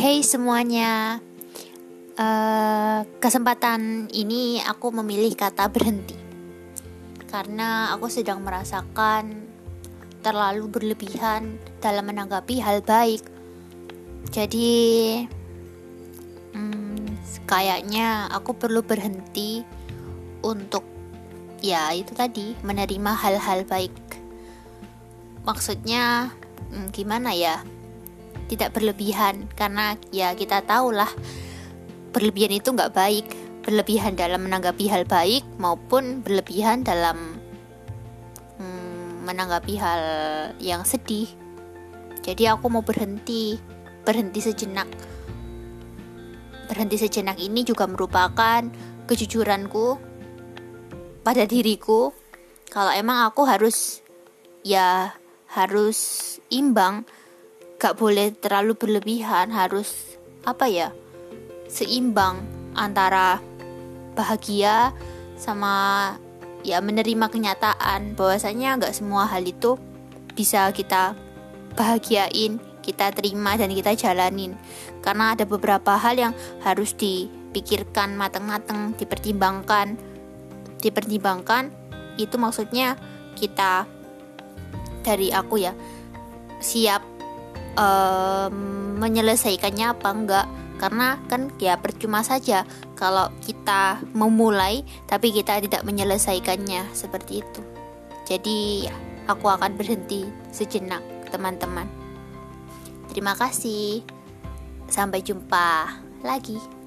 Hey semuanya, uh, kesempatan ini aku memilih kata berhenti karena aku sedang merasakan terlalu berlebihan dalam menanggapi hal baik. Jadi, hmm, kayaknya aku perlu berhenti untuk ya itu tadi menerima hal-hal baik. Maksudnya, hmm, gimana ya? Tidak berlebihan. Karena ya kita tahulah berlebihan itu nggak baik. Berlebihan dalam menanggapi hal baik maupun berlebihan dalam hmm, menanggapi hal yang sedih. Jadi aku mau berhenti berhenti sejenak. Berhenti sejenak ini juga merupakan kejujuranku pada diriku. Kalau emang aku harus ya harus imbang gak boleh terlalu berlebihan harus apa ya seimbang antara bahagia sama ya menerima kenyataan. Bahwasanya nggak semua hal itu bisa kita bahagiain kita terima dan kita jalanin. Karena ada beberapa hal yang harus dipikirkan matang-matang dipertimbangkan. Dipertimbangkan itu maksudnya kita dari aku ya siap um, menyelesaikannya apa enggak. Karena kan ya percuma saja kalau kita memulai tapi kita tidak menyelesaikannya seperti itu. Jadi ya aku akan berhenti sejenak teman-teman. Terima kasih. Sampai jumpa lagi